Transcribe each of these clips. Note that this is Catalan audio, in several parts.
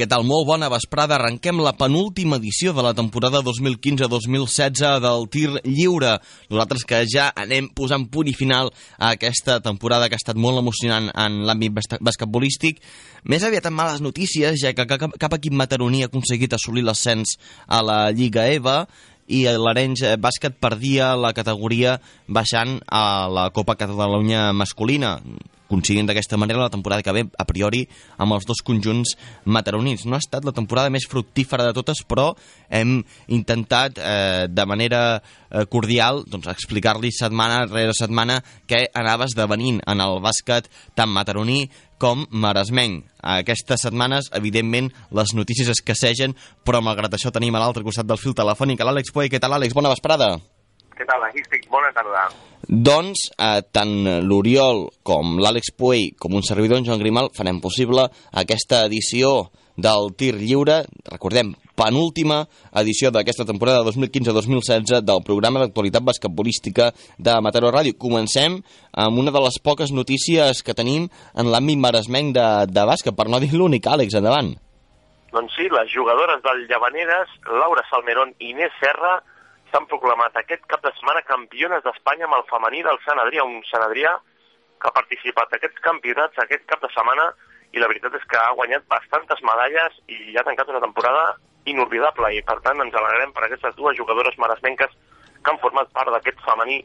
què tal? Molt bona vesprada. Arrenquem la penúltima edició de la temporada 2015-2016 del tir lliure. Nosaltres que ja anem posant punt i final a aquesta temporada que ha estat molt emocionant en l'àmbit basquetbolístic. Més aviat amb males notícies, ja que cap equip mataroní ha aconseguit assolir l'ascens a la Lliga EVA i l'Arenys Bàsquet perdia la categoria baixant a la Copa Catalunya masculina aconseguint d'aquesta manera la temporada que ve, a priori, amb els dos conjunts mataronins. No ha estat la temporada més fructífera de totes, però hem intentat eh, de manera eh, cordial doncs, explicar-li setmana rere setmana què anava esdevenint en el bàsquet tant mataroní com maresmenc. Aquestes setmanes, evidentment, les notícies escassegen, però malgrat això tenim a l'altre costat del fil telefònic l'Àlex Puey. Què tal, Àlex? Bona vesprada. Què tal, aquí estic? Bona tarda. Doncs eh, tant l'Oriol com l'Àlex Puey com un servidor, en Joan Grimal, farem possible aquesta edició del tir lliure, recordem, penúltima edició d'aquesta temporada 2015-2016 del programa d'actualitat basquetbolística de Mataró Ràdio. Comencem amb una de les poques notícies que tenim en l'àmbit maresmenc de, de bàsquet, per no dir l'únic, Àlex, endavant. Doncs sí, les jugadores del Llavaneres, Laura Salmerón i Inés Serra, s'han proclamat aquest cap de setmana campiones d'Espanya amb el femení del Sant Adrià, un Sant Adrià que ha participat aquests campionats aquest cap de setmana i la veritat és que ha guanyat bastantes medalles i ha tancat una temporada inolvidable i per tant ens alegrem per aquestes dues jugadores maresmenques que han format part d'aquest femení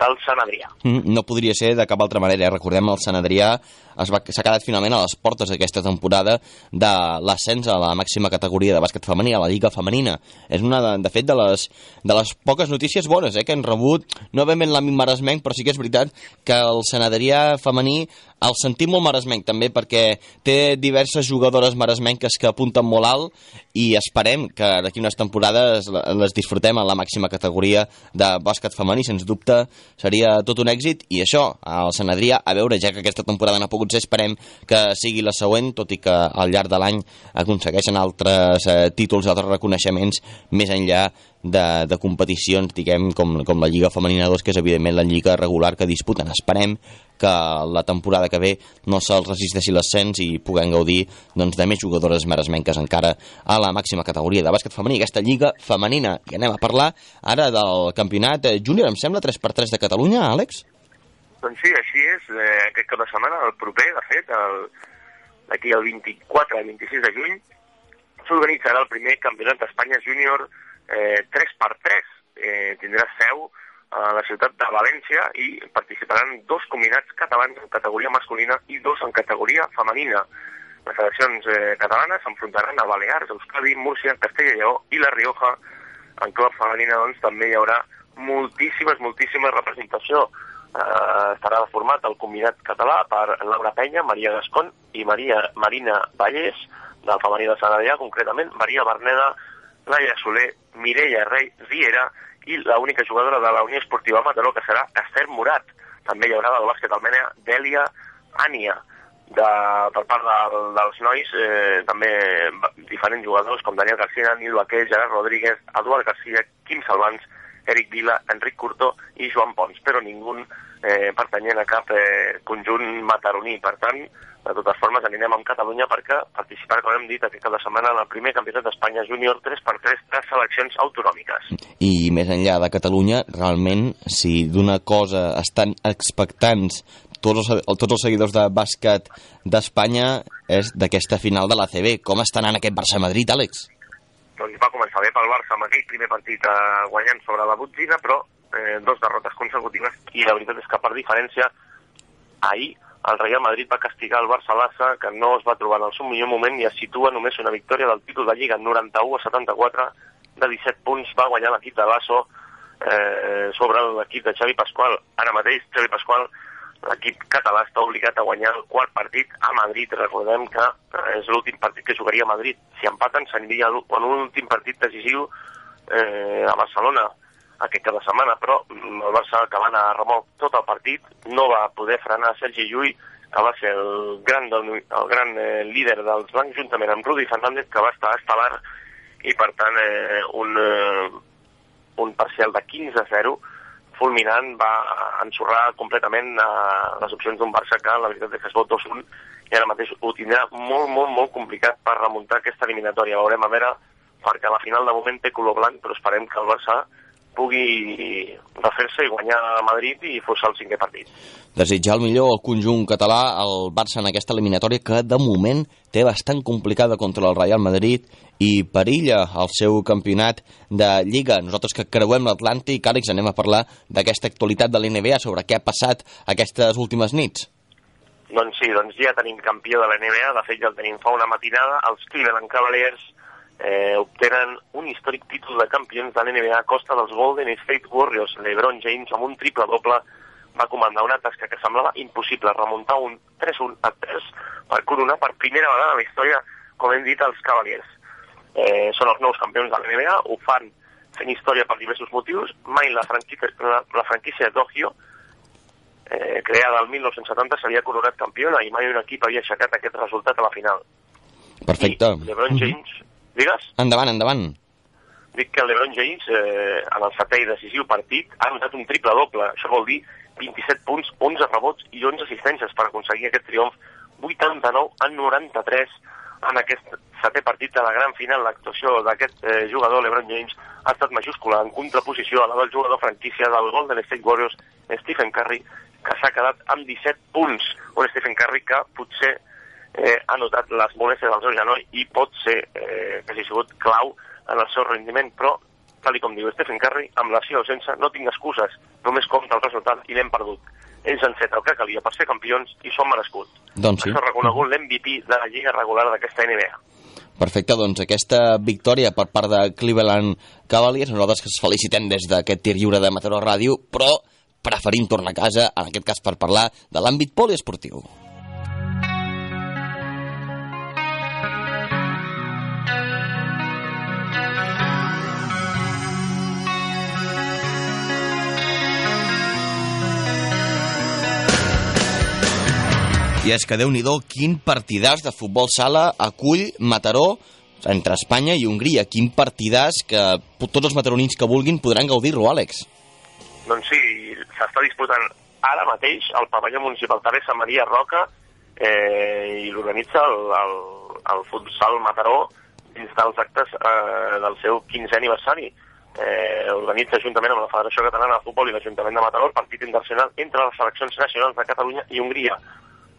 del Sant Adrià. Mm, no podria ser de cap altra manera. Eh? Recordem el Sant Adrià s'ha quedat finalment a les portes d'aquesta temporada de l'ascens a la màxima categoria de bàsquet femení, a la Lliga Femenina. És una, de, de fet, de les, de les poques notícies bones eh, que han rebut, no ben l'àmbit maresmenc, però sí que és veritat que el Sant Adrià femení el sentim molt maresmenc també perquè té diverses jugadores maresmenques que apunten molt alt i esperem que d'aquí unes temporades les disfrutem en la màxima categoria de bàsquet femení, sens dubte seria tot un èxit i això, al Sant Adrià, a veure, ja que aquesta temporada no ha pogut ser, esperem que sigui la següent, tot i que al llarg de l'any aconsegueixen altres eh, títols, altres reconeixements més enllà de, de competicions, diguem, com, com la Lliga Femenina 2, que és evidentment la lliga regular que disputen. Esperem que la temporada que ve no se'ls resisteixi l'ascens i puguem gaudir doncs, de més jugadores maresmenques encara a la màxima categoria de bàsquet femení, aquesta lliga femenina. I anem a parlar ara del campionat júnior, em sembla, 3x3 de Catalunya, Àlex? Doncs sí, així és. Eh, aquest cap de setmana, el proper, de fet, d'aquí el 24 i 26 de juny, s'organitzarà el primer campionat d'Espanya júnior eh, 3x3. Eh, tindrà seu a la ciutat de València i participaran dos combinats catalans en categoria masculina i dos en categoria femenina. Les seleccions eh, catalanes s'enfrontaran a Balears, Euskadi, Múrcia, Castella i Lleó i La Rioja. En club femenina, doncs, també hi haurà moltíssimes, moltíssimes representació. Eh, estarà format el combinat català per Laura Penya, Maria Gascon i Maria Marina Vallès, del femení de Sant Adrià, concretament Maria Berneda, Laia Soler, Mireia Rei, Riera i l'única jugadora de la Unió Esportiva Mataró, que serà Esther Murat. També hi haurà del bàsquet almena Dèlia Ània. De, per part de, dels nois, eh, també diferents jugadors com Daniel García, Nil Baquer, Gerard Rodríguez, Eduard García, Quim Salvans, Eric Vila, Enric Curtó i Joan Pons, però ningú eh, pertanyent a cap eh, conjunt mataroní. Per tant, de totes formes, anirem amb Catalunya perquè participar, com hem dit, aquest cada setmana en el primer campionat d'Espanya júnior 3x3 de seleccions autonòmiques. I més enllà de Catalunya, realment, si d'una cosa estan expectants tots els, tots els seguidors de bàsquet d'Espanya és d'aquesta final de l'ACB. Com està anant aquest Barça-Madrid, Àlex? Doncs va començar bé pel Barça amb aquell primer partit eh, guanyant sobre la Botzina, però eh, dos derrotes consecutives i la veritat és que per diferència ahir el Real Madrid va castigar el Barça-Lassa, que no es va trobar en el seu millor moment i es situa només una victòria del títol de Lliga 91 a 74 de 17 punts va guanyar l'equip de Lasso eh, sobre l'equip de Xavi Pasqual. Ara mateix Xavi Pasqual, l'equip català, està obligat a guanyar el quart partit a Madrid. Recordem que és l'últim partit que jugaria a Madrid. Si empaten, s'aniria en un últim partit decisiu eh, a Barcelona aquest cada setmana, però mm, el Barça que va anar a remolc tot el partit no va poder frenar Sergi Llull, que va ser el gran, el gran eh, líder dels blancs, juntament amb Rudi Fernández, que va estar estel·lar, i per tant eh, un, eh, un parcial de 15 a 0 fulminant, va ensorrar completament uh, les opcions d'un Barça que la veritat és que es vot 2-1 i ara mateix ho tindrà molt, molt, molt complicat per remuntar aquesta eliminatòria. Veurem a veure, perquè a la final de moment té color blanc, però esperem que el Barça pugui refer-se i guanyar a Madrid i forçar el cinquè partit. Desitjar el millor al conjunt català, el Barça en aquesta eliminatòria que de moment té bastant complicada contra el Real Madrid i perilla el seu campionat de Lliga. Nosaltres que creuem l'Atlàntic, Àlex, anem a parlar d'aquesta actualitat de l'NBA, sobre què ha passat aquestes últimes nits. Doncs sí, doncs ja tenim campió de l'NBA, de fet ja el tenim fa una matinada, els Cleveland Cavaliers eh, obtenen un històric títol de campions de l'NBA a costa dels Golden State Warriors. LeBron James, amb un triple-doble, va comandar una tasca que semblava impossible, remuntar un 3-1 a 3 per coronar per primera vegada la història, com hem dit, els Cavaliers. Eh, són els nous campions de l'NBA, ho fan fent història per diversos motius. Mai la franquícia, la, la franquícia de Tokyo, eh, creada el 1970, s'havia coronat campiona i mai un equip havia aixecat aquest resultat a la final. Perfecte. I LeBron James Digues? Endavant, endavant. Dic que el LeBron James, eh, en el setè i decisiu partit, ha anotat un triple doble. Això vol dir 27 punts, 11 rebots i 11 assistències per aconseguir aquest triomf. 89 a 93 en aquest setè partit de la gran final. L'actuació d'aquest eh, jugador, LeBron James, ha estat majúscula en contraposició a la del jugador franquícia del Golden State Warriors, Stephen Curry, que s'ha quedat amb 17 punts. Un Stephen Curry que potser eh, ha notat les molèsties del seu genoll i pot ser eh, que hagi sigut clau en el seu rendiment, però, tal com diu Stephen Curry, amb la seva sense no tinc excuses, només compta el resultat i l'hem perdut. Ells han fet el que calia per ser campions i són merescut. Doncs sí. Això ha reconegut l'MVP de la lliga regular d'aquesta NBA. Perfecte, doncs aquesta victòria per part de Cleveland Cavaliers, nosaltres que ens felicitem des d'aquest tir lliure de Mataró Ràdio, però preferim tornar a casa, en aquest cas per parlar de l'àmbit poliesportiu. I és que déu nhi quin partidàs de futbol sala acull Mataró entre Espanya i Hongria. Quin partidàs que tots els mataronins que vulguin podran gaudir-lo, Àlex. Doncs sí, s'està disputant ara mateix al pavelló municipal Teresa Maria Roca eh, i l'organitza el, el, el futsal Mataró dins dels actes eh, del seu 15è aniversari. Eh, organitza juntament amb la Federació Catalana de Futbol i l'Ajuntament de Mataró el partit internacional entre les seleccions nacionals de Catalunya i Hongria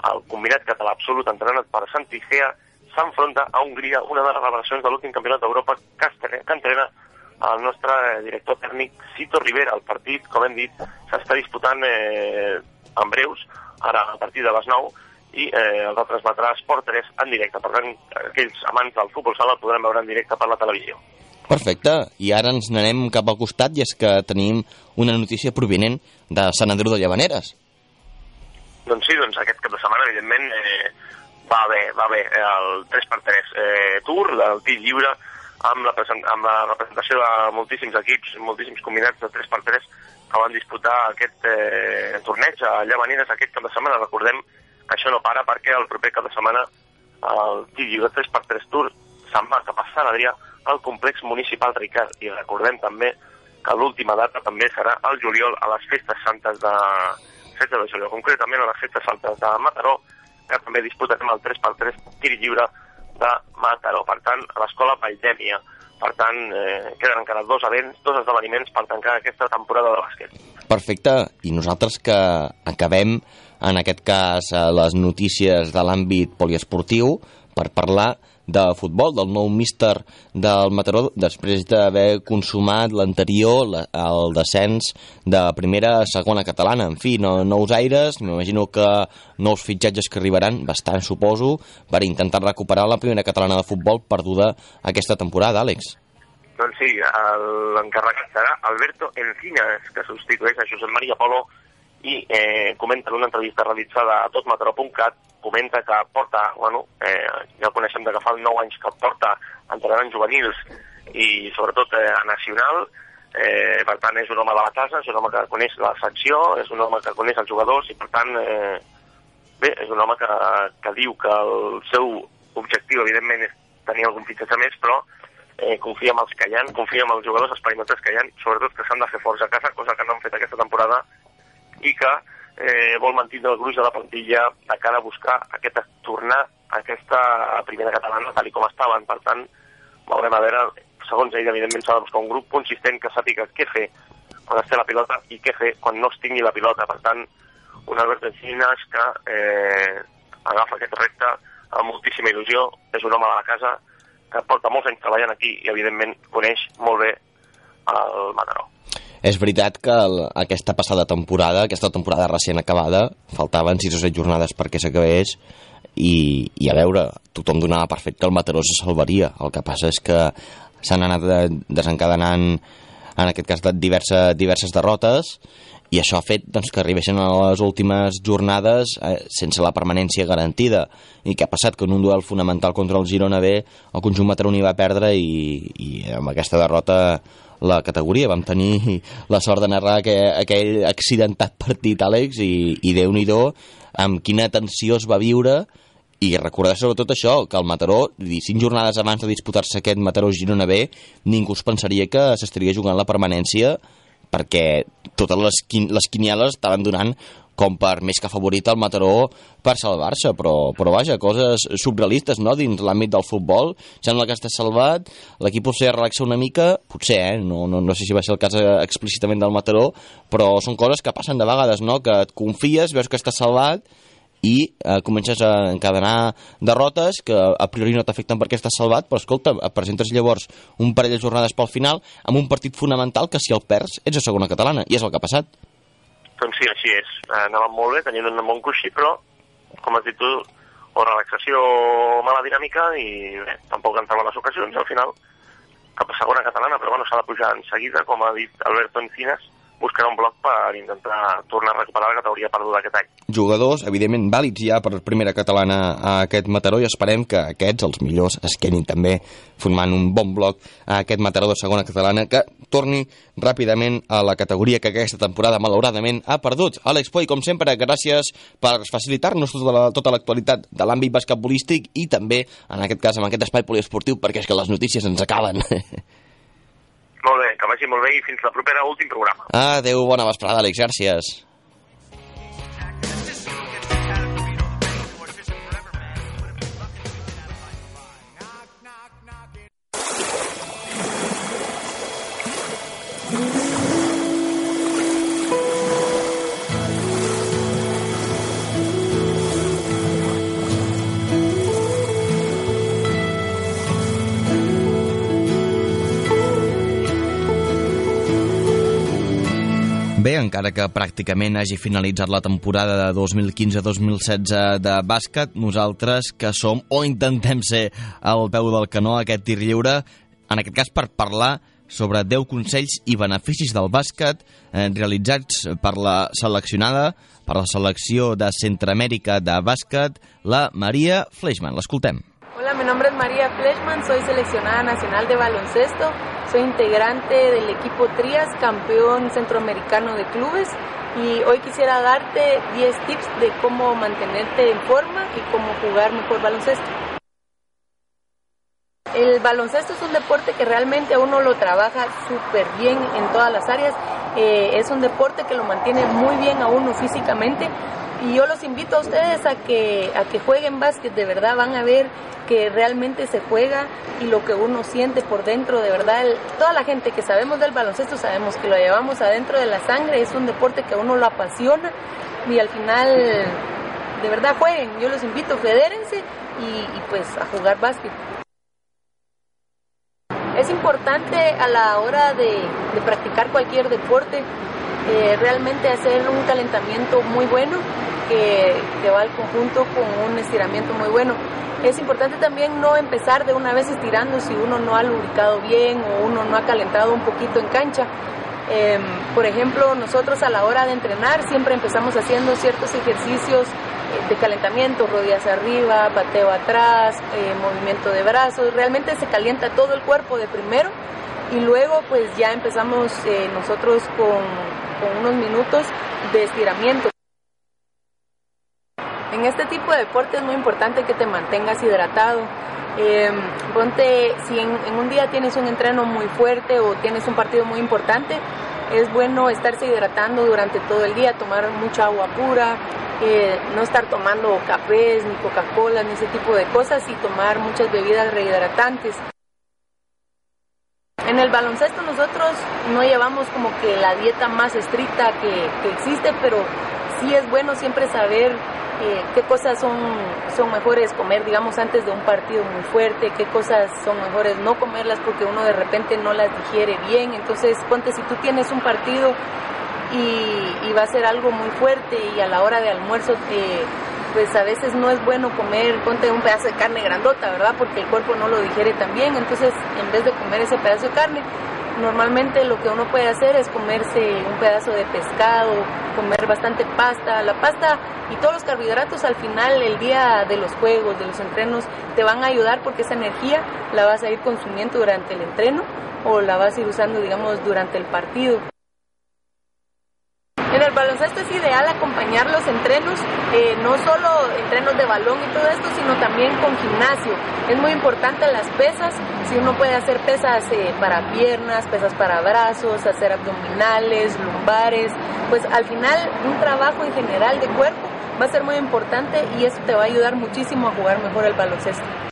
el combinat català absolut entrenat per Santi Gea s'enfronta a Hongria, una de les revelacions de l'últim campionat d'Europa que, que entrena el nostre director tècnic Cito Rivera. El partit, com hem dit, s'està disputant eh, en breus, ara a partir de les 9, i eh, el retransmetrà Esport 3 en directe. Per tant, aquells amants del futbol sala el podran veure en directe per la televisió. Perfecte, i ara ens n'anem cap al costat i és que tenim una notícia provinent de Sant Andreu de Llavaneres. Doncs sí, doncs aquest cap de setmana, evidentment, eh, va bé, va bé el 3x3 eh, Tour, del tir lliure, amb la, amb la representació de moltíssims equips, moltíssims combinats de 3x3 que van disputar aquest eh, torneig a Llavaneres aquest cap de setmana. Recordem que això no para perquè el proper cap de setmana el tir lliure 3x3 Tour se'n va cap a Sant Adrià al complex municipal Ricard. I recordem també que l'última data també serà el juliol a les festes santes de, festa de juliol, concretament a les festes altes de Mataró, que també disputarem el 3x3 tir lliure de Mataró. Per tant, a l'escola Valldèmia. Per tant, eh, queden encara dos events, dos esdeveniments per tancar aquesta temporada de bàsquet. Perfecte. I nosaltres que acabem, en aquest cas, les notícies de l'àmbit poliesportiu per parlar de futbol, del nou míster del Mataró, després d'haver consumat l'anterior, el descens de primera a segona catalana. En fi, no, nous aires, m'imagino que nous fitxatges que arribaran, bastant suposo, per intentar recuperar la primera catalana de futbol perduda aquesta temporada, Àlex. Doncs sí, l'encarregat serà Alberto Encinas, que substitueix a Josep Maria Polo i eh, comenta en una entrevista realitzada a totmataró.cat comenta que porta, bueno, eh, ja el coneixem de que fa 9 anys que porta entrenant juvenils i sobretot eh, a nacional, eh, per tant és un home de la casa, és un home que coneix la secció, és un home que coneix els jugadors i per tant, eh, bé, és un home que, que diu que el seu objectiu evidentment és tenir algun fitxatge més, però eh, confia en els que hi ha, confia en els jugadors experimentats que hi ha, sobretot que s'han de fer forts a casa, cosa que no han fet aquesta temporada, i que eh, vol mantenir el gruix de la plantilla de cara a buscar aquest tornar aquesta primera catalana tal com estaven. Per tant, veurem a veure, segons ell, evidentment s'ha de buscar un grup consistent que sàpiga què fer quan es té la pilota i què fer quan no es tingui la pilota. Per tant, un Albert Encinas que eh, agafa aquest repte amb moltíssima il·lusió, és un home de la casa que porta molts anys treballant aquí i, evidentment, coneix molt bé el Mataró. És veritat que el, aquesta passada temporada, aquesta temporada recent acabada, faltaven 6 o 7 jornades perquè s'acabés i, i a veure, tothom donava per fet que el Mataró se salvaria. El que passa és que s'han anat desencadenant en aquest cas diverses, diverses derrotes i això ha fet doncs, que arribessin a les últimes jornades eh, sense la permanència garantida i que ha passat que en un duel fonamental contra el Girona B el conjunt mataroní va perdre i, i amb aquesta derrota la categoria. Vam tenir la sort de narrar aquell, aquell accidentat partit, Àlex, i, i Déu-n'hi-do amb quina tensió es va viure i recordar sobretot això, que el Mataró, cinc jornades abans de disputar-se aquest Mataró-Girona B, ningú es pensaria que s'estaria jugant la permanència perquè totes les, quin les quinieles estaven donant com per més que favorit el Mataró per salvar-se, però, però vaja, coses surrealistes, no?, dins l'àmbit del futbol. Sembla que està salvat, l'equip potser relaxa una mica, potser, eh? No, no, no sé si va ser el cas eh, explícitament del Mataró, però són coses que passen de vegades, no?, que et confies, veus que està salvat, i eh, comences a encadenar derrotes que a priori no t'afecten perquè estàs salvat, però escolta, presentes llavors un parell de jornades pel final amb un partit fonamental que si el perds ets a segona catalana, i és el que ha passat. Doncs sí, així és. Eh, anàvem molt bé, tenint un bon coixí, però, com has dit tu, o relaxació o mala dinàmica i bé, tampoc entraven les ocasions al final cap a segona catalana, però bueno, s'ha de pujar en seguida, com ha dit Alberto Encinas, buscarà un bloc per intentar tornar a recuperar la categoria perduda aquest any. Jugadors, evidentment, vàlids ja per primera catalana a aquest Mataró i esperem que aquests, els millors, es quedin també formant un bon bloc a aquest Mataró de segona catalana que torni ràpidament a la categoria que aquesta temporada malauradament ha perdut. Àlex Poi, com sempre, gràcies per facilitar-nos tota l'actualitat la, tota de l'àmbit basquetbolístic i també, en aquest cas, amb aquest espai poliesportiu, perquè és que les notícies ens acaben. Molt bé, que vagi molt bé i fins la propera últim programa. Adéu, bona vesprada, Àlex, gràcies. Bé, encara que pràcticament hagi finalitzat la temporada de 2015-2016 de bàsquet, nosaltres que som o intentem ser al peu del canó aquest tir lliure, en aquest cas per parlar sobre 10 consells i beneficis del bàsquet eh, realitzats per la seleccionada, per la selecció de Centroamèrica de bàsquet, la Maria Fleischmann. L'escoltem. Hola, mi nombre es María Fleischmann, soy seleccionada nacional de baloncesto Soy integrante del equipo Trias, campeón centroamericano de clubes y hoy quisiera darte 10 tips de cómo mantenerte en forma y cómo jugar mejor baloncesto. El baloncesto es un deporte que realmente uno lo trabaja súper bien en todas las áreas. Eh, es un deporte que lo mantiene muy bien a uno físicamente y yo los invito a ustedes a que, a que jueguen básquet, de verdad van a ver que realmente se juega y lo que uno siente por dentro, de verdad, toda la gente que sabemos del baloncesto sabemos que lo llevamos adentro de la sangre, es un deporte que a uno lo apasiona y al final, de verdad jueguen, yo los invito, fedérense y, pues a jugar básquet. Es importante a la hora de, de practicar cualquier deporte eh, realmente hacer un calentamiento muy bueno que, va al conjunto con un estiramiento muy bueno. Es importante también no empezar de una vez estirando si uno no ha lubricado bien o uno no ha calentado un poquito en cancha. Em, por ejemplo, nosotros a la hora de entrenar siempre empezamos haciendo ciertos ejercicios eh, de calentamiento, rodillas arriba, pateo atrás, eh, movimiento de brazos. Realmente se calienta todo el cuerpo de primero y luego pues ya empezamos nosotros con, con unos minutos de estiramiento. En este tipo de deporte es muy importante que te mantengas hidratado. Eh, ponte, si en, en, un día tienes un entreno muy fuerte o tienes un partido muy importante, es bueno estarse hidratando durante todo el día, tomar mucha agua pura, eh, no estar tomando cafés, ni Coca-Cola, ni ese tipo de cosas y tomar muchas bebidas rehidratantes. En el baloncesto nosotros no llevamos como que la dieta más estricta que, que existe, pero sí es bueno siempre saber eh, qué cosas son, son mejores comer, digamos, antes de un partido muy fuerte, qué cosas son mejores no comerlas porque uno de repente no las digiere bien. Entonces, ponte, si tú tienes un partido y, y va a ser algo muy fuerte y a la hora de almuerzo te pues a veces no es bueno comer, ponte un pedazo de carne grandota, ¿verdad? Porque el cuerpo no lo digiere tan bien, entonces en vez de comer ese pedazo de carne, normalmente lo que uno puede hacer es comerse un pedazo de pescado, comer bastante pasta. La pasta y todos los carbohidratos al final, el día de los juegos, de los entrenos, te van a ayudar porque esa energía la vas a ir consumiendo durante el entreno o la vas a ir usando, digamos, durante el partido. En el baloncesto es ideal acompañar los entrenos, eh, no solo entrenos de balón y todo esto, sino también con gimnasio. Es muy importante las pesas, si uno puede hacer pesas eh, para piernas, pesas para brazos, hacer abdominales, lumbares, pues al final un trabajo en general de cuerpo va a ser muy importante y eso te va a ayudar muchísimo a jugar mejor el baloncesto.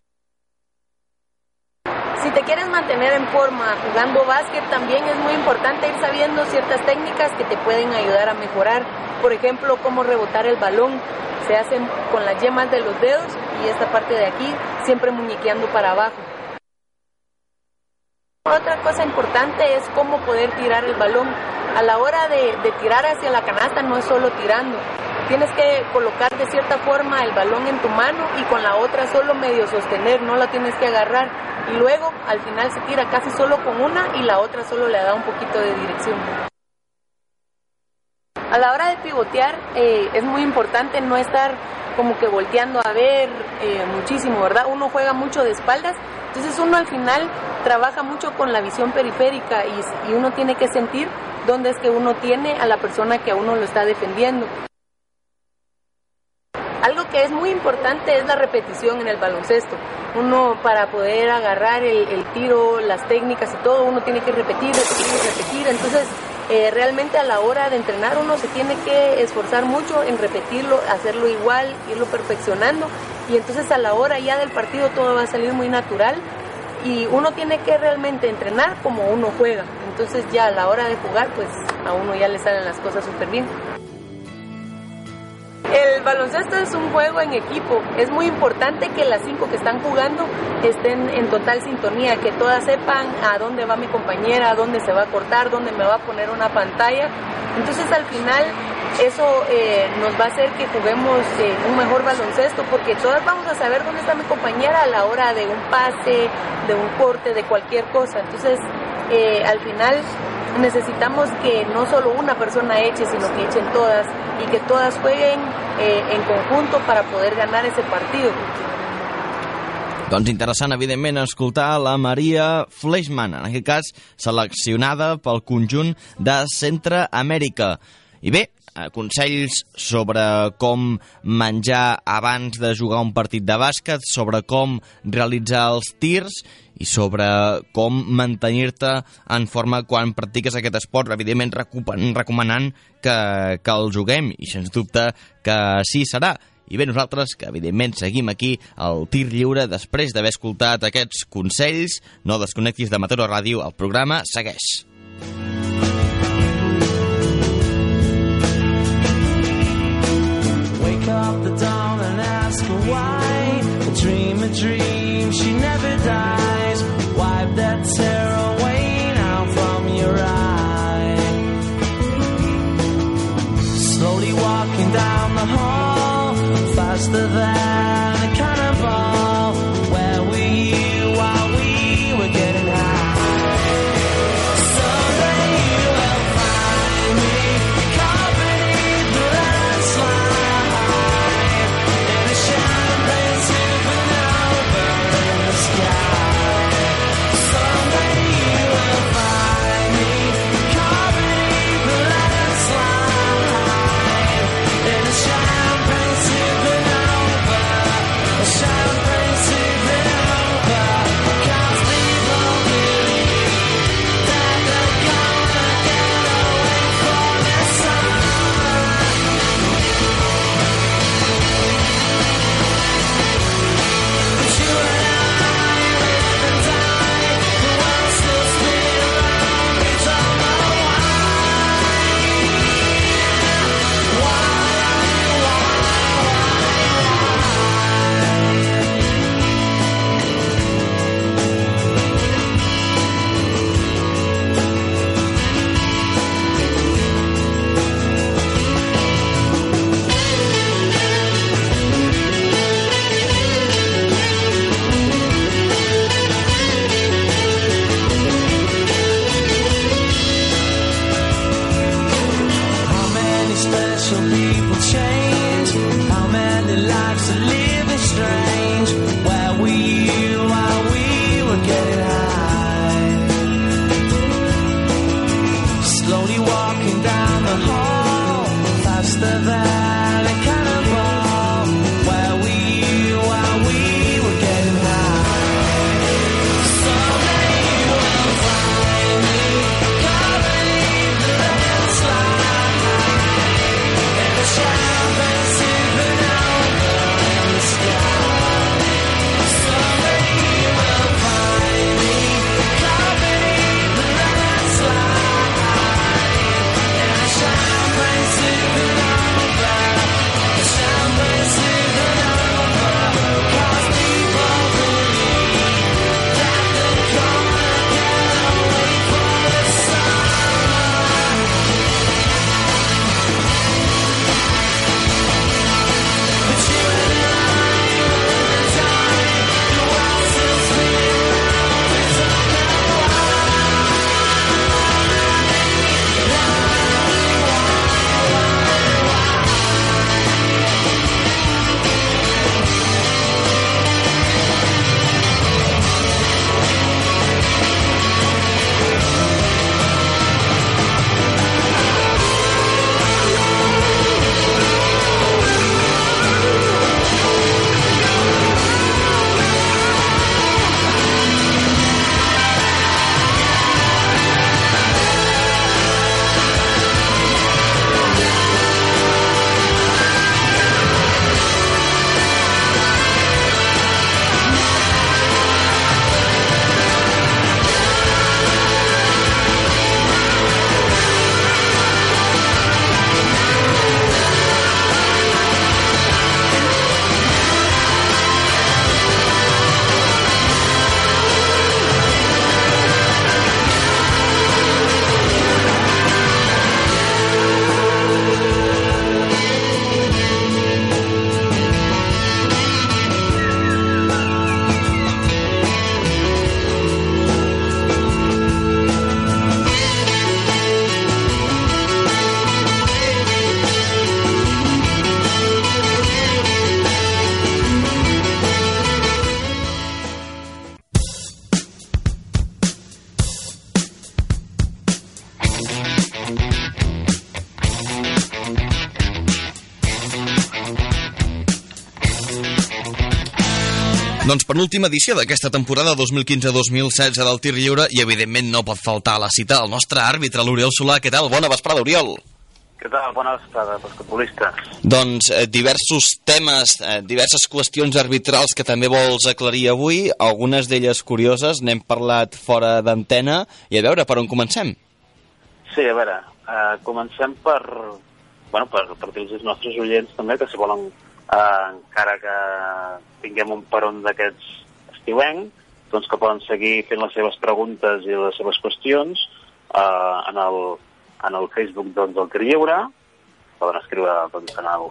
Si te quieres mantener en forma jugando básquet, también es muy importante ir sabiendo ciertas técnicas que te pueden ayudar a mejorar. Por ejemplo, cómo rebotar el balón. Se hacen con las yemas de los dedos y esta parte de aquí siempre muñequeando para abajo. Otra cosa importante es cómo poder tirar el balón. A la hora de, de tirar hacia la canasta no es solo tirando, tienes que colocar de cierta forma el balón en tu mano y con la otra solo medio sostener, no la tienes que agarrar. Y luego al final se tira casi solo con una y la otra solo le da un poquito de dirección. A la hora de pivotear eh, es muy importante no estar como que volteando a ver eh, muchísimo, ¿verdad? Uno juega mucho de espaldas, entonces uno al final trabaja mucho con la visión periférica y, y uno tiene que sentir dónde es que uno tiene a la persona que a uno lo está defendiendo. Algo que es muy importante es la repetición en el baloncesto. Uno para poder agarrar el, tiro, las técnicas y todo, uno tiene que repetir, repetir, repetir. Entonces, eh, realmente a la hora de entrenar uno se tiene que esforzar mucho en repetirlo, hacerlo igual, irlo perfeccionando. Y entonces a la hora ya del partido todo va a salir muy natural y uno tiene que realmente entrenar como uno juega. Entonces ya a la hora de jugar, pues a uno ya le salen las cosas súper bien. El baloncesto es un juego en equipo. Es muy importante que las cinco que están jugando estén en total sintonía, que todas sepan a dónde va mi compañera, a dónde se va a cortar, dónde me va a poner una pantalla. Entonces al final eso eh, nos va a hacer que juguemos eh, un mejor baloncesto porque todas vamos a saber dónde está mi compañera a la hora de un pase, de un corte, de cualquier cosa. Entonces eh, al final necesitamos que no solo una persona eche, sino que echen todas y que todas jueguen eh, en conjunto para poder ganar ese partido. Doncs interessant, evidentment, escoltar la Maria Fleischmann, en aquest cas seleccionada pel conjunt de Centre Amèrica. I bé, consells sobre com menjar abans de jugar un partit de bàsquet, sobre com realitzar els tirs i sobre com mantenir-te en forma quan practiques aquest esport, evidentment recomanant que, que el juguem, i sens dubte que sí serà. I bé, nosaltres, que evidentment seguim aquí al tir lliure després d'haver escoltat aquests consells, no desconnectis de Mataró Ràdio, el programa segueix. Why Dream a dream, she never dies. Wipe that tear away now from your eye Slowly walking down the hall Faster than penúltima edició d'aquesta temporada 2015-2016 del tir lliure i evidentment no pot faltar a la cita el nostre àrbitre, l'Oriol Solà. Què tal? Bona vesprada, Oriol. Què tal? Bona vesprada pels futbolistes. Doncs eh, diversos temes, eh, diverses qüestions arbitrals que també vols aclarir avui, algunes d'elles curioses, n'hem parlat fora d'antena, i a veure, per on comencem? Sí, a veure, eh, comencem per, bueno, per, per dir als nostres oients també que si volen, eh, encara que tinguem un peron d'aquests estiuenc, doncs que poden seguir fent les seves preguntes i les seves qüestions eh, en, el, en el Facebook doncs, del Tir Lliure, poden escriure doncs, en, el,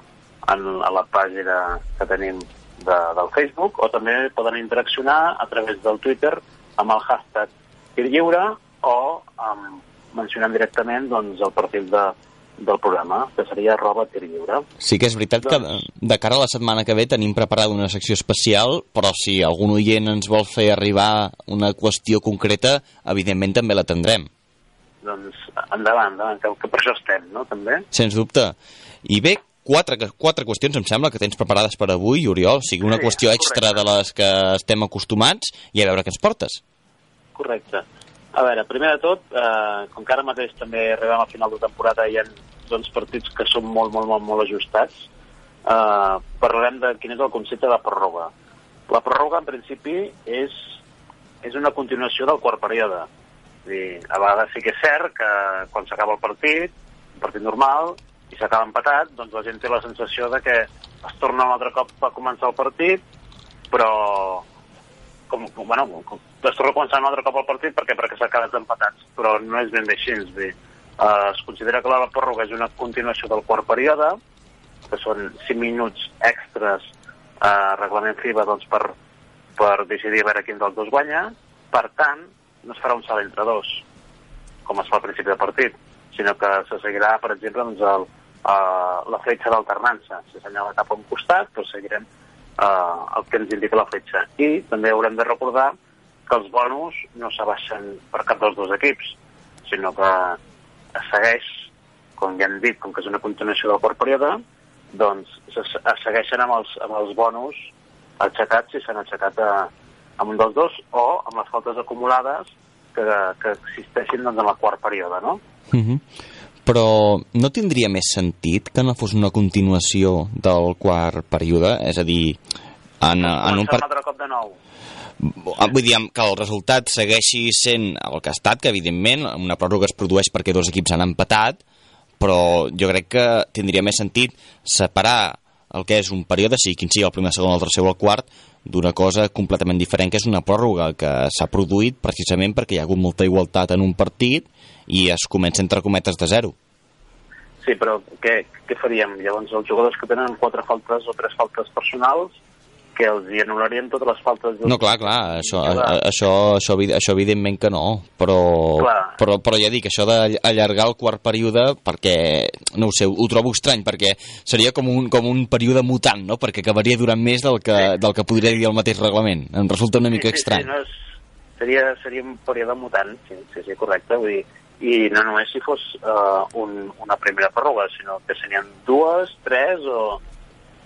en, a la pàgina que tenim de, del Facebook, o també poden interaccionar a través del Twitter amb el hashtag Tir Lliure o amb, mencionant directament doncs, el perfil de, del programa, que seria arroba tir lliure. Sí que és veritat doncs... que de cara a la setmana que ve tenim preparada una secció especial, però si algun oient ens vol fer arribar una qüestió concreta, evidentment també la tindrem. Doncs endavant, endavant que, que per això estem, no?, també. Sens dubte. I bé, quatre, quatre qüestions, em sembla, que tens preparades per avui, Oriol. O sigui, una sí, qüestió extra correcte. de les que estem acostumats i a veure què ens portes. Correcte. A veure, primer de tot, eh, com que ara mateix també arribem al final de temporada i hi ha doncs, partits que són molt, molt, molt, molt ajustats, eh, parlarem de quin és el concepte de pròrroga. La pròrroga, en principi, és, és una continuació del quart període. Dir, a vegades sí que és cert que quan s'acaba el partit, un partit normal, i s'acaba empatat, doncs la gent té la sensació de que es torna un altre cop a començar el partit, però com, com, bueno, com, es torna a començar un altre cop el partit perquè perquè s'ha quedat empatats, però no és ben bé així. És dir, eh, es considera que la pròrroga és una continuació del quart període, que són 5 minuts extras a eh, reglament FIBA doncs, per, per decidir a veure quin dels dos guanya. Per tant, no es farà un salt entre dos, com es fa al principi del partit, sinó que se seguirà, per exemple, doncs, el, uh, la fletxa d'alternança. Si assenyala cap a un costat, doncs seguirem uh, el que ens indica la fletxa. I també haurem de recordar que els bonus no s'abaixen per cap dels dos equips, sinó que es segueix, com ja hem dit, com que és una continuació del quart període, doncs es, segueixen amb els, amb els bonus aixecats si s'han aixecat a, amb un dels dos o amb les faltes acumulades que, que existeixin doncs, en el quart període, no? Uh -huh. Però no tindria més sentit que no fos una continuació del quart període? És a dir, en, en un... Per... Altre cop de nou Ah, vull dir que el resultat segueixi sent el que ha estat, que evidentment una pròrroga es produeix perquè dos equips han empatat, però jo crec que tindria més sentit separar el que és un període, sigui quin sigui el primer, el segon, el tercer o el quart, d'una cosa completament diferent, que és una pròrroga que s'ha produït precisament perquè hi ha hagut molta igualtat en un partit i es comença entre cometes de zero. Sí, però què, què faríem? Llavors, els jugadors que tenen quatre faltes o tres faltes personals que els hi anul·larien totes les faltes... No, clar, clar, això, a, això, això, això evidentment que no, però, però, però ja dic, això d'allargar el quart període, perquè, no ho sé, ho trobo estrany, perquè seria com un, com un període mutant, no?, perquè acabaria durant més del que, sí. del que podria dir el mateix reglament. Em resulta una mica sí, estrany. Sí, no és, seria, seria un període mutant, sí, sí, sí correcte, vull dir, i no només si fos uh, un, una primera pròrroga, sinó que serien dues, tres o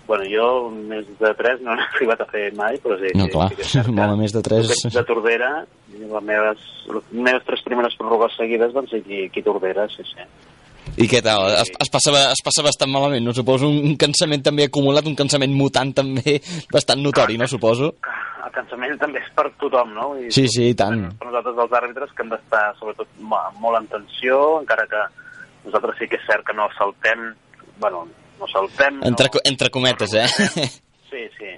Bueno, jo més de 3 no he arribat a fer mai, però sí. No, clar, sí molt més de 3... De Tordera, les meves, les meves tres primeres pròrrogues seguides van ser aquí, aquí Tordera, sí, sí. I què tal? Es, es, passa, es passa bastant malament, no? Suposo un cansament també acumulat, un cansament mutant també bastant notori, no? Suposo. El cansament també és per tothom, no? I sí, sí, i tant. Per nosaltres els àrbitres que hem d'estar sobretot molt en tensió, encara que nosaltres sí que és cert que no saltem, bueno, no saltem... Entre, no, entre cometes, eh? Sí, sí.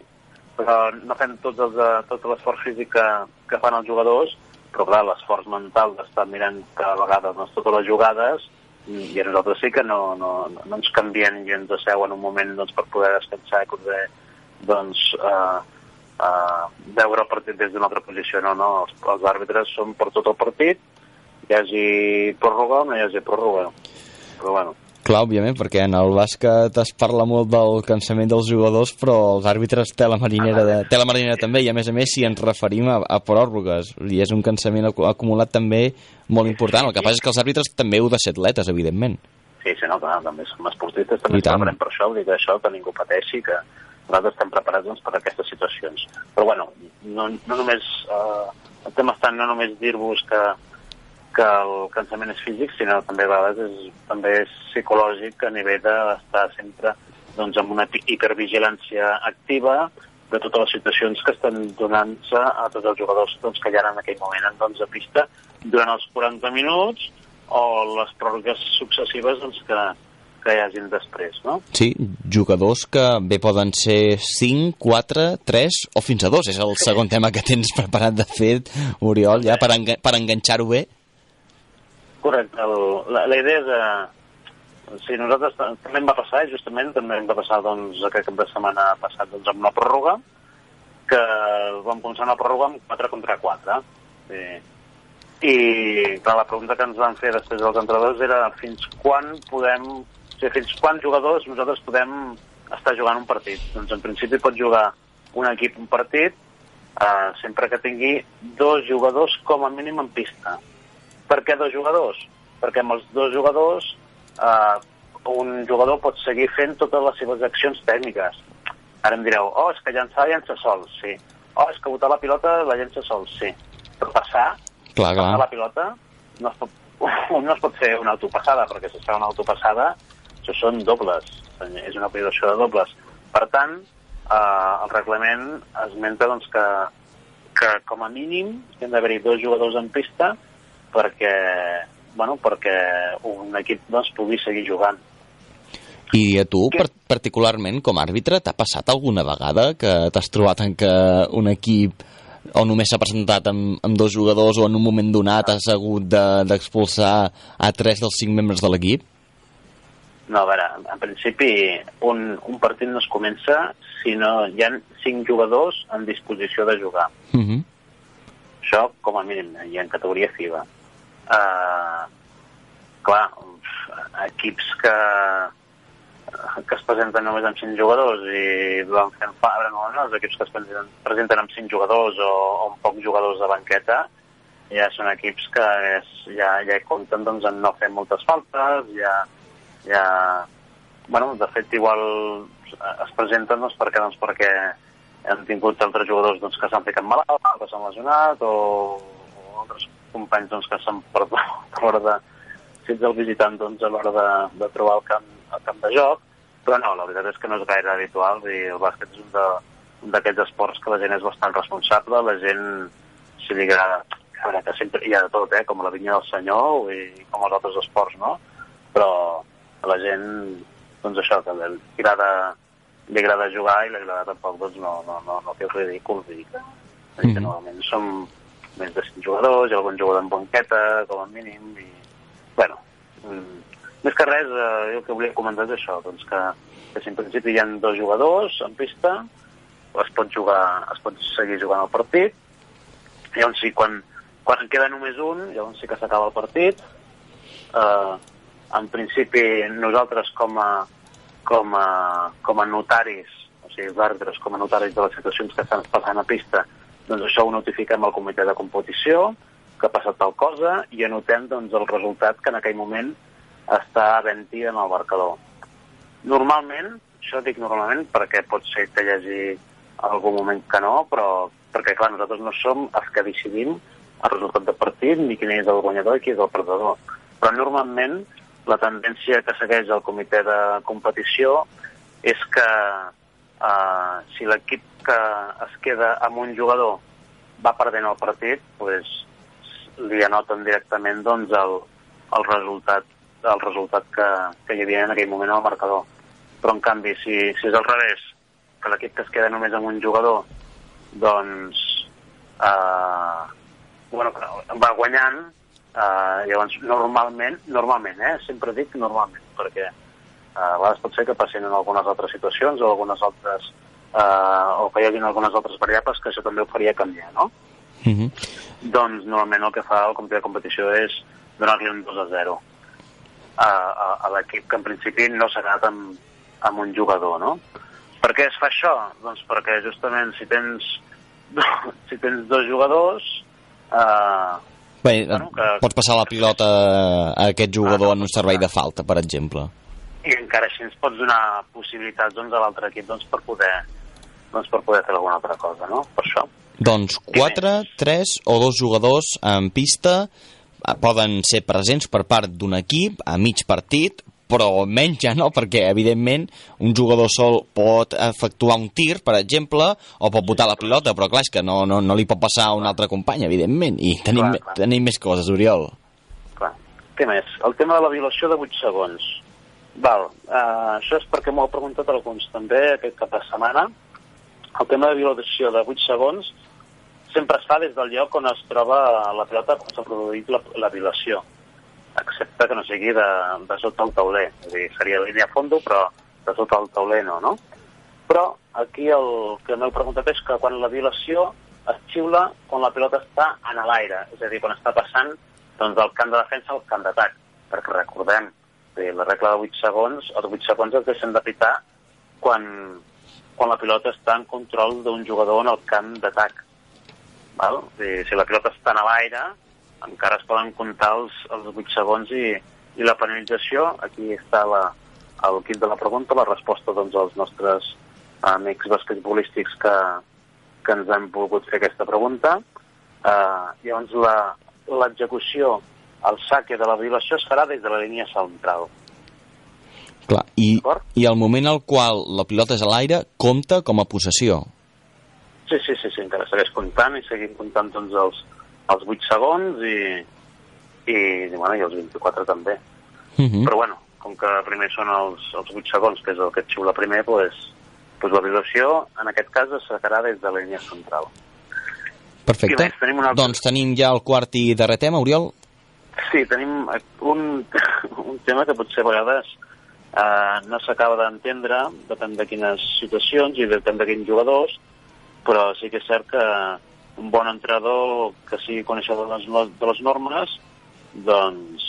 Però no fem tots els, eh, tot l'esforç físic que, que fan els jugadors, però clar, l'esforç mental d'estar mirant cada vegada doncs, totes les jugades i a nosaltres sí que no, no, no ens canvien i ens asseuen un moment doncs, per poder descansar i poder doncs, uh, uh, veure el partit des d'una altra posició. No, no, els, els àrbitres són per tot el partit, hi hagi pròrroga o no hi hagi pròrroga. Però bueno, Clar, òbviament, perquè en el bàsquet es parla molt del cansament dels jugadors, però els àrbitres té la marinera, de, té la marinera també, i a més a més si ens referim a, a pròrrogues, i és un cansament acumulat també molt important. El que passa és que els àrbitres també heu de ser atletes, evidentment. Sí, sí, no, clar, també som esportistes, també ens per això, vull dir que això, que ningú pateixi, que, nosaltres estem preparats doncs, per aquestes situacions. Però bueno, no, no només, eh, el tema està no només dir-vos que, que el cansament és físic, sinó també a vegades és, també és psicològic a nivell d'estar sempre doncs, amb una hipervigilància activa de totes les situacions que estan donant-se a tots els jugadors doncs, que hi ha en aquell moment doncs, a pista durant els 40 minuts o les pròrrogues successives doncs, que, que hi hagin després, no? Sí, jugadors que bé poden ser 5, 4, 3 o fins a 2. És el sí. segon tema que tens preparat de fet, Oriol, ja per, enga per enganxar-ho bé. Correcte. El, la, la idea és... Eh, Sí, nosaltres també em va passar, justament, també em va passar doncs, aquest cap de setmana passat doncs, amb una pròrroga, que vam començar una pròrroga amb 4 contra 4. Sí. I clar, la pregunta que ens van fer després dels entrenadors era fins quan podem, sigui, fins quan jugadors nosaltres podem estar jugant un partit. Doncs en principi pot jugar un equip un partit eh, sempre que tingui dos jugadors com a mínim en pista. Per què dos jugadors? Perquè amb els dos jugadors eh, un jugador pot seguir fent totes les seves accions tècniques. Ara em direu, oh, és que llançar llença sol, sí. Oh, és que botar la pilota la llença sol, sí. Però passar, clar, clar. passar la pilota, no es, pot, no es pot fer una autopassada, perquè si es fa una autopassada, això són dobles, és una privació de dobles. Per tant, eh, el reglament esmenta doncs, que, que com a mínim hi han d'haver-hi dos jugadors en pista perquè bueno, perquè un equip doncs, pugui seguir jugant. I a tu, per, particularment, com a àrbitre, t'ha passat alguna vegada que t'has trobat en que un equip o només s'ha presentat amb, amb dos jugadors o en un moment donat has hagut d'expulsar de, a tres dels cinc membres de l'equip? No, a veure, en principi un, un partit no es comença si no hi ha cinc jugadors en disposició de jugar. Uh mhm. -huh. Això, com a mínim, i en categoria FIBA eh, clar, equips que, que es presenten només amb 5 jugadors i van fent fabra, no, no, els equips que es presenten, presenten amb 5 jugadors o, o amb pocs jugadors de banqueta ja són equips que és, ja, ja compten doncs, en no fer moltes faltes, ja, ja bueno, de fet igual es presenten doncs, perquè, doncs, perquè han tingut altres jugadors doncs, que s'han ficat malalt, que s'han lesionat o, o altres companys doncs, que s'han perdut a l'hora de fins al visitant doncs, a l'hora de, de trobar el camp, el camp de joc, però no, la veritat és que no és gaire habitual i el bàsquet és un d'aquests esports que la gent és bastant responsable, la gent si li agrada, que sempre hi ha de tot, eh, com la vinya del senyor i com els altres esports, no? Però a la gent, doncs això, que li agrada, li agrada jugar i li agrada tampoc, doncs no, no, no, no fer ridícul, dir que, mm -hmm. normalment som, més de 5 jugadors, hi ha algun jugador en banqueta, com a mínim, i, bueno, mm, més que res, eh, jo el que volia comentar és això, doncs que, que si en principi hi ha dos jugadors en pista, es pot jugar, es pot seguir jugant el partit, llavors sí, quan, quan en queda només un, llavors sí que s'acaba el partit, eh, en principi nosaltres com a, com a, com a notaris, o sigui, àrbitres com a notaris de les situacions que estan passant a pista, doncs això ho notifiquem al comitè de competició, que ha passat tal cosa, i anotem doncs, el resultat que en aquell moment està havent-hi en el marcador. Normalment, això dic normalment perquè pot ser que hi hagi algun moment que no, però perquè clar, nosaltres no som els que decidim el resultat de partit ni quin és el guanyador i qui és el perdedor. Però normalment la tendència que segueix el comitè de competició és que eh, si l'equip que es queda amb un jugador va perdent el partit, pues, li anoten directament doncs, el, el resultat el resultat que, que hi havia en aquell moment al marcador. Però, en canvi, si, si és al revés, que l'equip que es queda només amb un jugador, doncs eh, bueno, va guanyant, eh, llavors normalment, normalment, eh, sempre dic normalment, perquè eh, a vegades pot ser que passin en algunes altres situacions o algunes altres eh, o que hi hagi algunes altres variables que això també ho faria canviar, no? Uh mhm. -huh. Doncs normalment el que fa el comitè de competició és donar-li un 2 a 0 a, a, a l'equip que en principi no s'ha quedat amb, amb un jugador, no? Per què es fa això? Doncs perquè justament si tens, si tens dos jugadors... Eh, Bé, bueno, que, pots passar la pilota a aquest jugador ah, no, en un servei de falta, per exemple. I encara així ens pots donar possibilitats doncs, a l'altre equip doncs, per poder doncs, per poder fer alguna altra cosa, no? Per això. Doncs 4, 3 o dos jugadors en pista eh, poden ser presents per part d'un equip a mig partit, però menys ja no, perquè evidentment un jugador sol pot efectuar un tir, per exemple, o pot botar la pilota, però clar, és que no, no, no li pot passar a un altre company, evidentment, i tenim, Clar, clar. tenim més coses, Oriol. Clar. Què més? El tema de la violació de 8 segons. Val, uh, això és perquè m'ho ha preguntat alguns també aquest cap de setmana. El tema de violació de 8 segons sempre es fa des del lloc on es troba la pilota quan s'ha produït la, la violació, excepte que no sigui de, de sota el tauler. És dir, seria línia a fondo, però de sota el tauler no, no? Però aquí el que m'heu preguntat és que quan la violació es xiula quan la pilota està en l'aire, és a dir, quan està passant doncs, del camp de defensa al camp d'atac. Perquè recordem, eh, la regla de 8 segons, els 8 segons es deixen de pitar quan, quan la pilota està en control d'un jugador en el camp d'atac. Si la pilota està en l'aire, encara es poden comptar els, els 8 segons i, i la penalització, aquí està la, el kit de la pregunta, la resposta doncs, als nostres amics basquetbolístics que, que ens han volgut fer aquesta pregunta. Uh, llavors, la- l'execució, el saque de la violació es farà des de la línia central. Clar, i, i el moment al qual la pilota és a l'aire compta com a possessió. Sí, sí, sí, sí, encara segueix comptant i seguim comptant doncs, els, els 8 segons i, i, i, bueno, i els 24 també. Uh -huh. Però bueno, com que primer són els, els 8 segons, que és el que et xiula primer, doncs, doncs la violació, en aquest cas, es sacarà des de la línia central. Perfecte. Més? Tenim un altre- Doncs tenim ja el quart i darrer tema, Oriol. Sí, tenim un, un tema que potser a vegades eh, no s'acaba d'entendre, depèn de quines situacions i depèn de quins jugadors, però sí que és cert que un bon entrenador que sigui coneixedor de les, de les normes, doncs,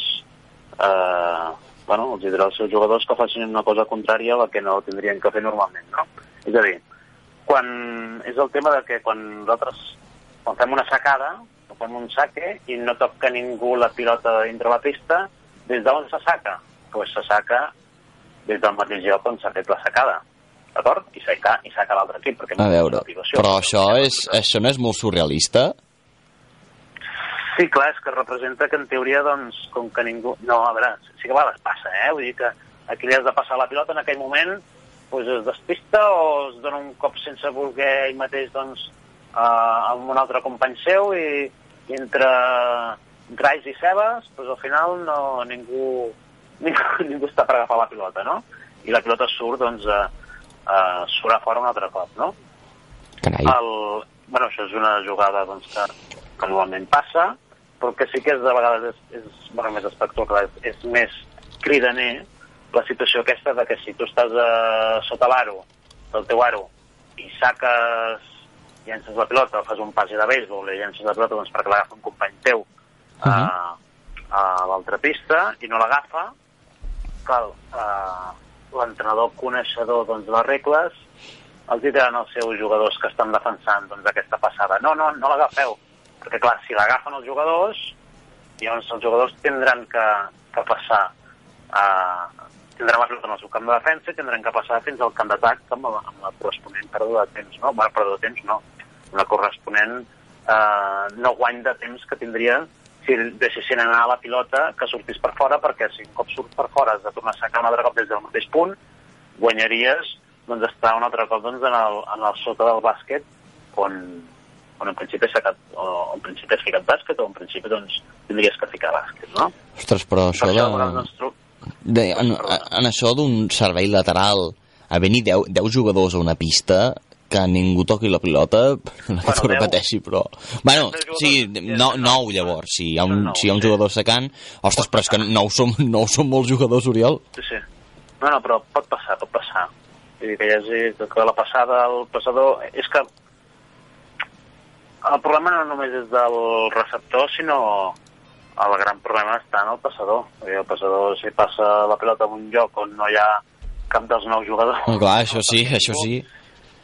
eh, bueno, els dirà als seus jugadors que facin una cosa contrària a la que no tindrien que fer normalment, no? És a dir, quan, és el tema de que quan nosaltres quan fem una sacada, o fem un saque i no toca ningú la pilota dintre la pista, des d'on se saca? Doncs pues se saca des del mateix lloc on s'ha fet la sacada, d'acord? I saca, i saca l'altre equip, perquè A no veure, però això, és, això no és molt surrealista? Sí, clar, és que representa que en teoria, doncs, com que ningú... No, a veure, sí que a vegades passa, eh? Vull dir que aquí li has de passar la pilota en aquell moment, doncs es despista o es dona un cop sense voler ell mateix, doncs, uh, amb un altre company seu i, i entre grais i cebes, doncs al final no, ningú, ningú, ningú està per agafar la pilota, no? I la pilota surt, doncs, uh, surt a fora un altre cop, no? Carai. El, bueno, això és una jugada doncs, que, que normalment passa, però que sí que és, de vegades és, és bueno, més espectacular, és, és més cridaner la situació aquesta de que si tu estàs uh, sota l'aro, del teu aro, i saques, llences la pilota, fas un passi de béisbol i llences la pilota doncs, perquè l'agafa un company teu uh a, a l'altra pista i no l'agafa, cal, uh, l'entrenador coneixedor doncs, les regles els diran als seus jugadors que estan defensant doncs, aquesta passada. No, no, no l'agafeu. Perquè, clar, si l'agafen els jugadors, llavors els jugadors tindran que, que passar a... tindran la pilota en el seu camp de defensa i tindran que passar fins al camp d'atac amb, la- amb la corresponent pèrdua de temps, no? Bueno, pèrdua de temps no. Una corresponent eh, no guany de temps que tindrien si deixessin anar la pilota que sortís per fora, perquè si un cop surt per fora has de tornar a sacar un altre cop des del mateix punt, guanyaries doncs, estar un altre cop doncs, en, el, en el sota del bàsquet on, on en principi has sacat, o en principi has ficat bàsquet o en principi doncs, tindries que ficar bàsquet, no? Ostres, però Per això això, a de... doncs, tro- de en, en això d'un servei lateral a venir 10, 10 jugadors a una pista que ningú toqui la pilota, no que deu. repeteixi, però... Bueno, sí, no, nou llavors, si hi ha un, si hi ha un jugador secant... Ostres, però és que nou som, nou som molts jugadors, Oriol. Sí, sí. No, no, però pot passar, pot passar. Vull dir que hi hagi que la passada, el passador... És que el problema no només és del receptor, sinó el gran problema està en el passador. El passador, si passa la pilota en un lloc on no hi ha cap dels nous jugadors... Oh, clar, això sí, això sí.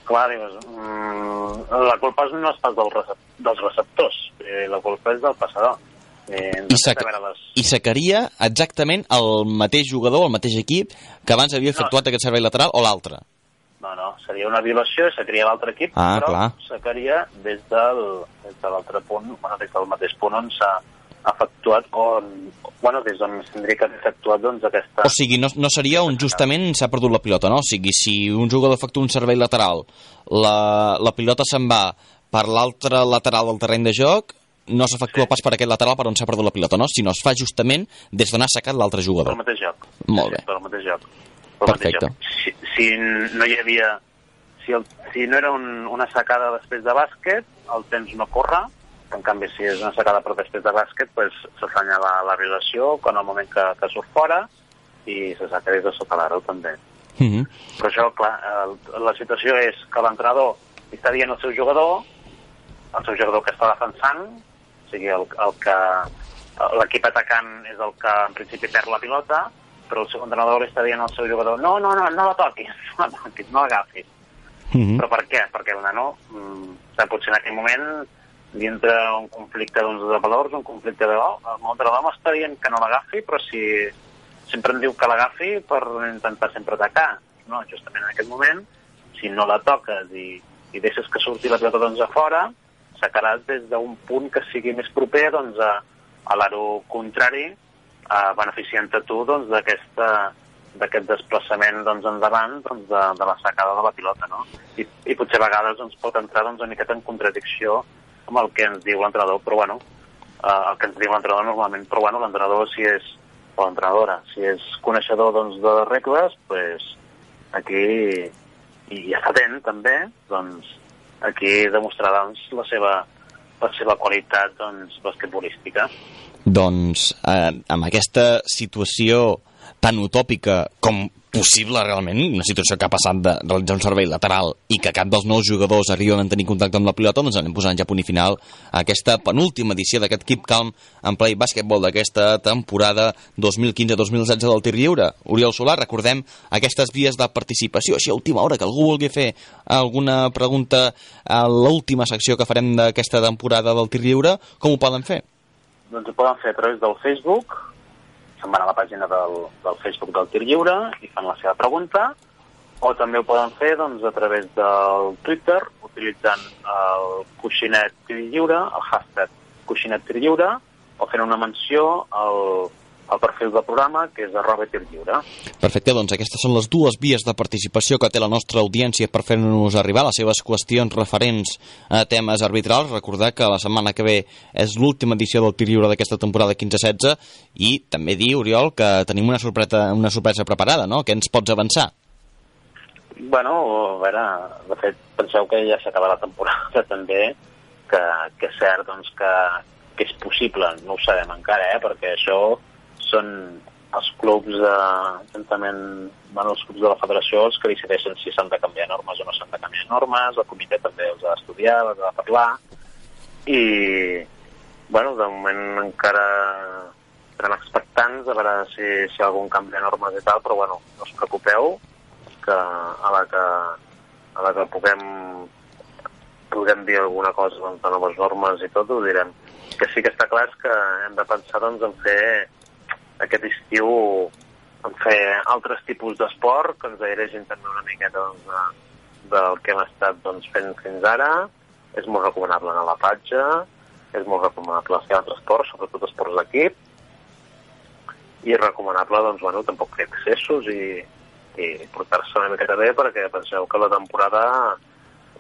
Clar, dius, mm, la culpa no és pas del recep dels receptors, eh, la culpa és del passador. Eh, I, sac I sacaria exactament el mateix jugador, el mateix equip, que abans havia efectuat aquest servei lateral o l'altre. no, no, seria una violació, sacaria l'altre equip, Ah, però clar. sacaria des del, des de l'altre punt, bueno, des del mateix punt on s'ha efectuat, on, bueno, des d'on s'hauria que efectuat doncs, aquesta... O sigui, no, no seria un justament s'ha perdut la pilota, no? O sigui, si un jugador efectua un servei lateral, la, la pilota se'n va per l'altre lateral del terreny de joc, no s'efectua pas per aquest lateral per on s'ha perdut la pilota, no? Sinó es fa justament des d'on ha sacat l'altre pel jugador. mateix joc. Molt Sí, bé. pel mateix joc. Pel Perfecte. Mateix joc. Si, si no hi havia... Si, el, si no era un, una sacada després de bàsquet, el temps no corre, en canvi, si és una sacada per després de bàsquet, pues, s'assenyala la violació quan el moment que, que surt fora i se saca des de sota l'aro també. Mm -hmm. Però això, clar, el, la situació és que l'entrenador està dient al seu jugador, el seu jugador que està defensant, o sigui, el, el que l'equip atacant és el que en principi perd la pilota, però el seu entrenador li està dient al seu jugador no, no, no, no la toquis, no la toquis, no l'agafis. Mm Però per què? Perquè el nano, mm, potser en aquell moment, li entra un conflicte doncs, de valors, un conflicte de... Oh, el meu entrenador m'està dient que no l'agafi, però si sempre em diu que l'agafi per intentar sempre atacar. No, justament en aquest moment, si no la toques i, i deixes que surti la pilota doncs, a fora, sacaràs des d'un punt que sigui més proper doncs, a, a l'aro contrari, eh, beneficiant-te tu doncs, d'aquest desplaçament doncs, endavant doncs, de, de la sacada de la pilota. No? I, I potser a vegades doncs, pot entrar doncs, una miqueta en contradicció amb el que ens diu l'entrenador, però bueno, eh, el que ens diu l'entrenador normalment, però bueno, l'entrenador si és, o l'entrenadora, si és coneixedor doncs, de les regles, pues, aquí, i ja atent també, doncs, aquí demostrarà doncs, la, seva, la seva qualitat doncs, basquetbolística. Doncs eh, amb aquesta situació tan utòpica com possible realment, una situació que ha passat de realitzar un servei lateral i que cap dels nous jugadors arriben a tenir contacte amb la pilota, doncs anem posant ja punt i final a aquesta penúltima edició d'aquest Keep Calm en Play Basketball d'aquesta temporada 2015-2016 del tir lliure. Oriol Solar, recordem aquestes vies de participació, així a última hora, que algú vulgui fer alguna pregunta a l'última secció que farem d'aquesta temporada del tir lliure, com ho poden fer? Doncs ho poden fer a través del Facebook, se'n van a la pàgina del, del Facebook del Tir Lliure i fan la seva pregunta, o també ho poden fer doncs, a través del Twitter, utilitzant el coixinet Tir Lliure, el hashtag coixinet Tir Lliure, o fent una menció al, al perfil del programa, que és arroba Tir Lliure. Perfecte, doncs aquestes són les dues vies de participació que té la nostra audiència per fer-nos arribar les seves qüestions referents a temes arbitrals. Recordar que la setmana que ve és l'última edició del tir lliure d'aquesta temporada 15-16 i també dir, Oriol, que tenim una sorpresa, una sorpresa preparada, no? Què ens pots avançar? Bueno, a veure, de fet, penseu que ja s'acaba la temporada també, que, que és cert doncs, que, que és possible, no ho sabem encara, eh, perquè això són els clubs de, juntament bueno, els clubs de la federació els que decideixen si s'han de canviar normes o no s'han de canviar normes, el comitè també els ha d'estudiar, els ha de parlar, i bueno, de moment encara estarem expectants a veure si, si algun canvi de normes i tal, però bueno, no us preocupeu, que a la que, a la que puguem puguem dir alguna cosa doncs, de noves normes i tot, ho direm. Que sí que està clar és que hem de pensar doncs, en fer aquest estiu en fer altres tipus d'esport que ens airegin també una miqueta doncs, de, del que hem estat doncs, fent fins ara. És molt recomanable anar a la platja, és molt recomanable fer altres esports, sobretot esports d'equip, i és recomanable, doncs, bueno, tampoc fer excessos i, i portar-se una miqueta bé perquè penseu que la temporada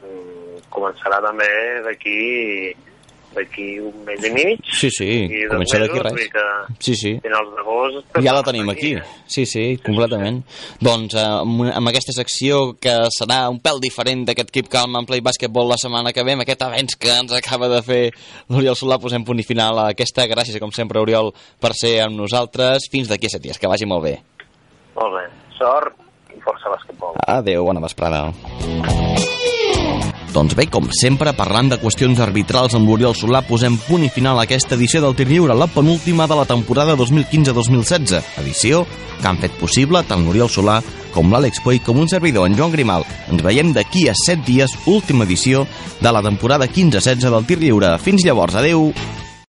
mm, començarà també d'aquí d'aquí un mes i mig Sí, sí, i comença d'aquí res. que Sí, sí. finals d'agost Ja la tenim aquí. Sí, sí, completament. Doncs eh, amb, amb aquesta secció que serà un pèl diferent d'aquest Keep Calm en Play Basketball la setmana que ve, amb aquest avenç que ens acaba de fer l'Oriol Solà, posem punt i final a aquesta. Gràcies, com sempre, Oriol, per ser amb nosaltres. Fins d'aquí a set dies. Que vagi molt bé. Molt bé. Sort i força basquetbol. Adéu, bona vesprada. Doncs bé, com sempre, parlant de qüestions arbitrals amb l'Oriol Solà, posem punt i final a aquesta edició del Tir Lliure, la penúltima de la temporada 2015-2016. Edició que han fet possible tant l'Oriol Solà com l'Àlex Puig com un servidor, en Joan Grimal. Ens veiem d'aquí a 7 dies, última edició de la temporada 15-16 del Tir Lliure. Fins llavors, adeu!